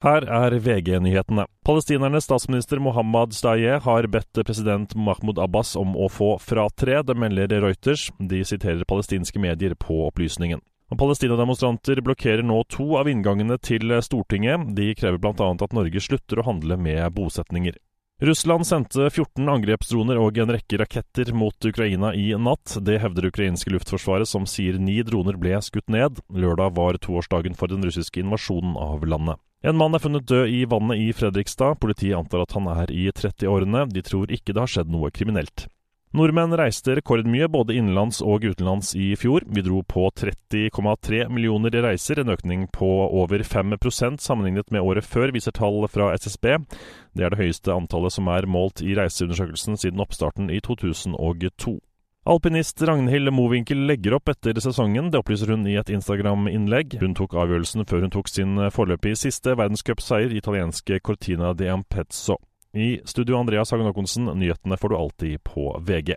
Her er VG-nyhetene. Palestinernes statsminister Mohammad Stayeh har bedt president Mahmoud Abbas om å få fratre, det melder Reuters. De siterer palestinske medier på opplysningen. Palestina-demonstranter blokkerer nå to av inngangene til Stortinget. De krever bl.a. at Norge slutter å handle med bosetninger. Russland sendte 14 angrepsdroner og en rekke raketter mot Ukraina i natt. Det hevder ukrainske luftforsvaret, som sier ni droner ble skutt ned. Lørdag var toårsdagen for den russiske invasjonen av landet. En mann er funnet død i vannet i Fredrikstad. Politiet antar at han er i 30-årene. De tror ikke det har skjedd noe kriminelt. Nordmenn reiste rekordmye både innenlands og utenlands i fjor. Vi dro på 30,3 millioner reiser, en økning på over 5% sammenlignet med året før, viser tall fra SSB. Det er det høyeste antallet som er målt i reiseundersøkelsen siden oppstarten i 2002. Alpinist Ragnhild Mowinckel legger opp etter sesongen, det opplyser hun i et Instagram-innlegg. Hun tok avgjørelsen før hun tok sin foreløpig siste verdenscupseier, italienske Cortina di Ampezzo. I studio Andreas Hagen Håkonsen, nyhetene får du alltid på VG.